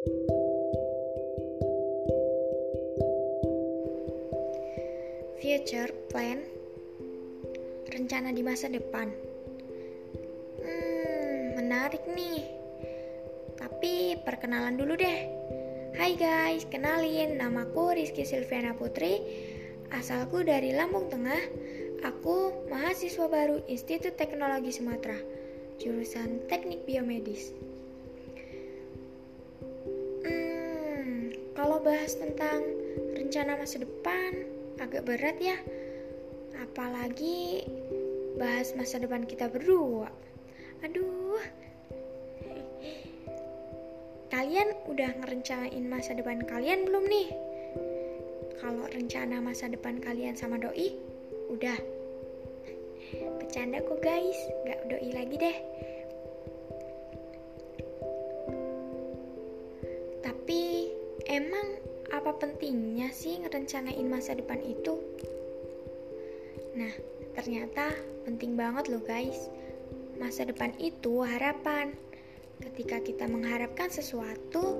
Future plan rencana di masa depan. Hmm, menarik nih. Tapi perkenalan dulu deh. Hai guys, kenalin namaku Rizky Silviana Putri. Asalku dari Lampung Tengah. Aku mahasiswa baru Institut Teknologi Sumatera, jurusan Teknik Biomedis. Bahas tentang rencana masa depan agak berat ya. Apalagi bahas masa depan kita berdua. Aduh. Kalian udah ngerencanain masa depan kalian belum nih? Kalau rencana masa depan kalian sama doi, udah. Bercanda kok guys, gak doi lagi deh. Emang apa pentingnya sih ngerencanain masa depan itu? Nah, ternyata penting banget loh guys. Masa depan itu harapan. Ketika kita mengharapkan sesuatu,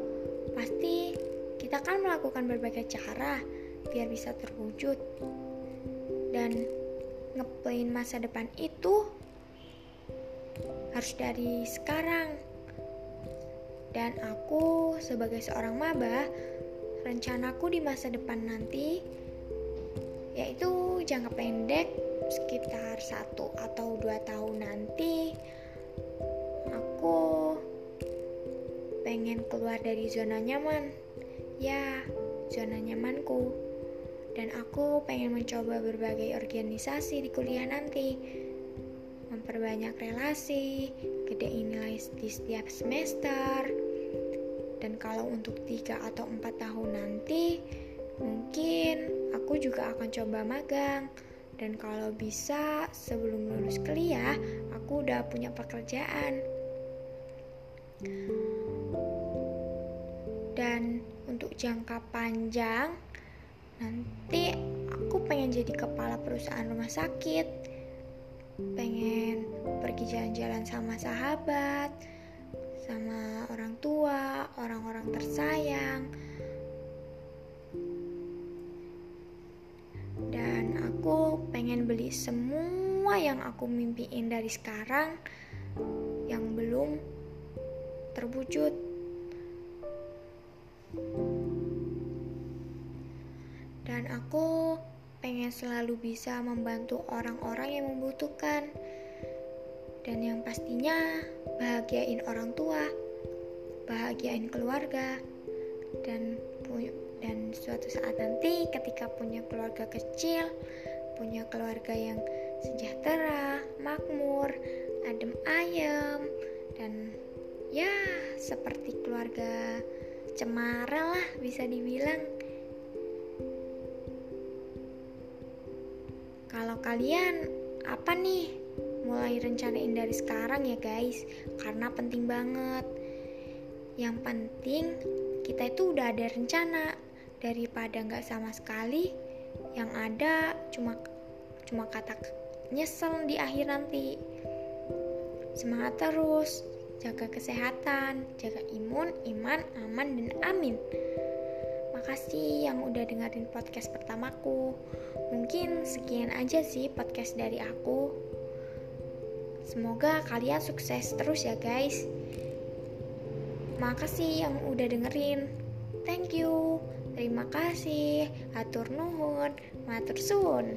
pasti kita akan melakukan berbagai cara biar bisa terwujud. Dan ngeplan masa depan itu harus dari sekarang. Dan aku sebagai seorang maba, rencanaku di masa depan nanti yaitu jangka pendek sekitar satu atau dua tahun nanti aku pengen keluar dari zona nyaman. Ya zona nyamanku. Dan aku pengen mencoba berbagai organisasi di kuliah nanti. Memperbanyak relasi gedein nilai di setiap semester dan kalau untuk tiga atau empat tahun nanti mungkin aku juga akan coba magang. Dan kalau bisa sebelum lulus kuliah, aku udah punya pekerjaan. Dan untuk jangka panjang, nanti aku pengen jadi kepala perusahaan rumah sakit. Pengen pergi jalan-jalan sama sahabat, sama orang tua, orang-orang tersayang aku pengen beli semua yang aku mimpiin dari sekarang yang belum terwujud. Dan aku pengen selalu bisa membantu orang-orang yang membutuhkan. Dan yang pastinya bahagiain orang tua, bahagiain keluarga, dan dan suatu saat nanti ketika punya keluarga kecil punya keluarga yang sejahtera, makmur, adem ayem, dan ya seperti keluarga cemara lah bisa dibilang. Kalau kalian apa nih? Mulai rencanain dari sekarang ya guys, karena penting banget. Yang penting kita itu udah ada rencana. Daripada nggak sama sekali yang ada cuma cuma kata nyesel di akhir nanti. Semangat terus jaga kesehatan jaga imun iman aman dan amin. Makasih yang udah dengerin podcast pertamaku. Mungkin sekian aja sih podcast dari aku. Semoga kalian sukses terus ya guys makasih yang udah dengerin. Thank you. Terima kasih, atur nuhun, matur suwun.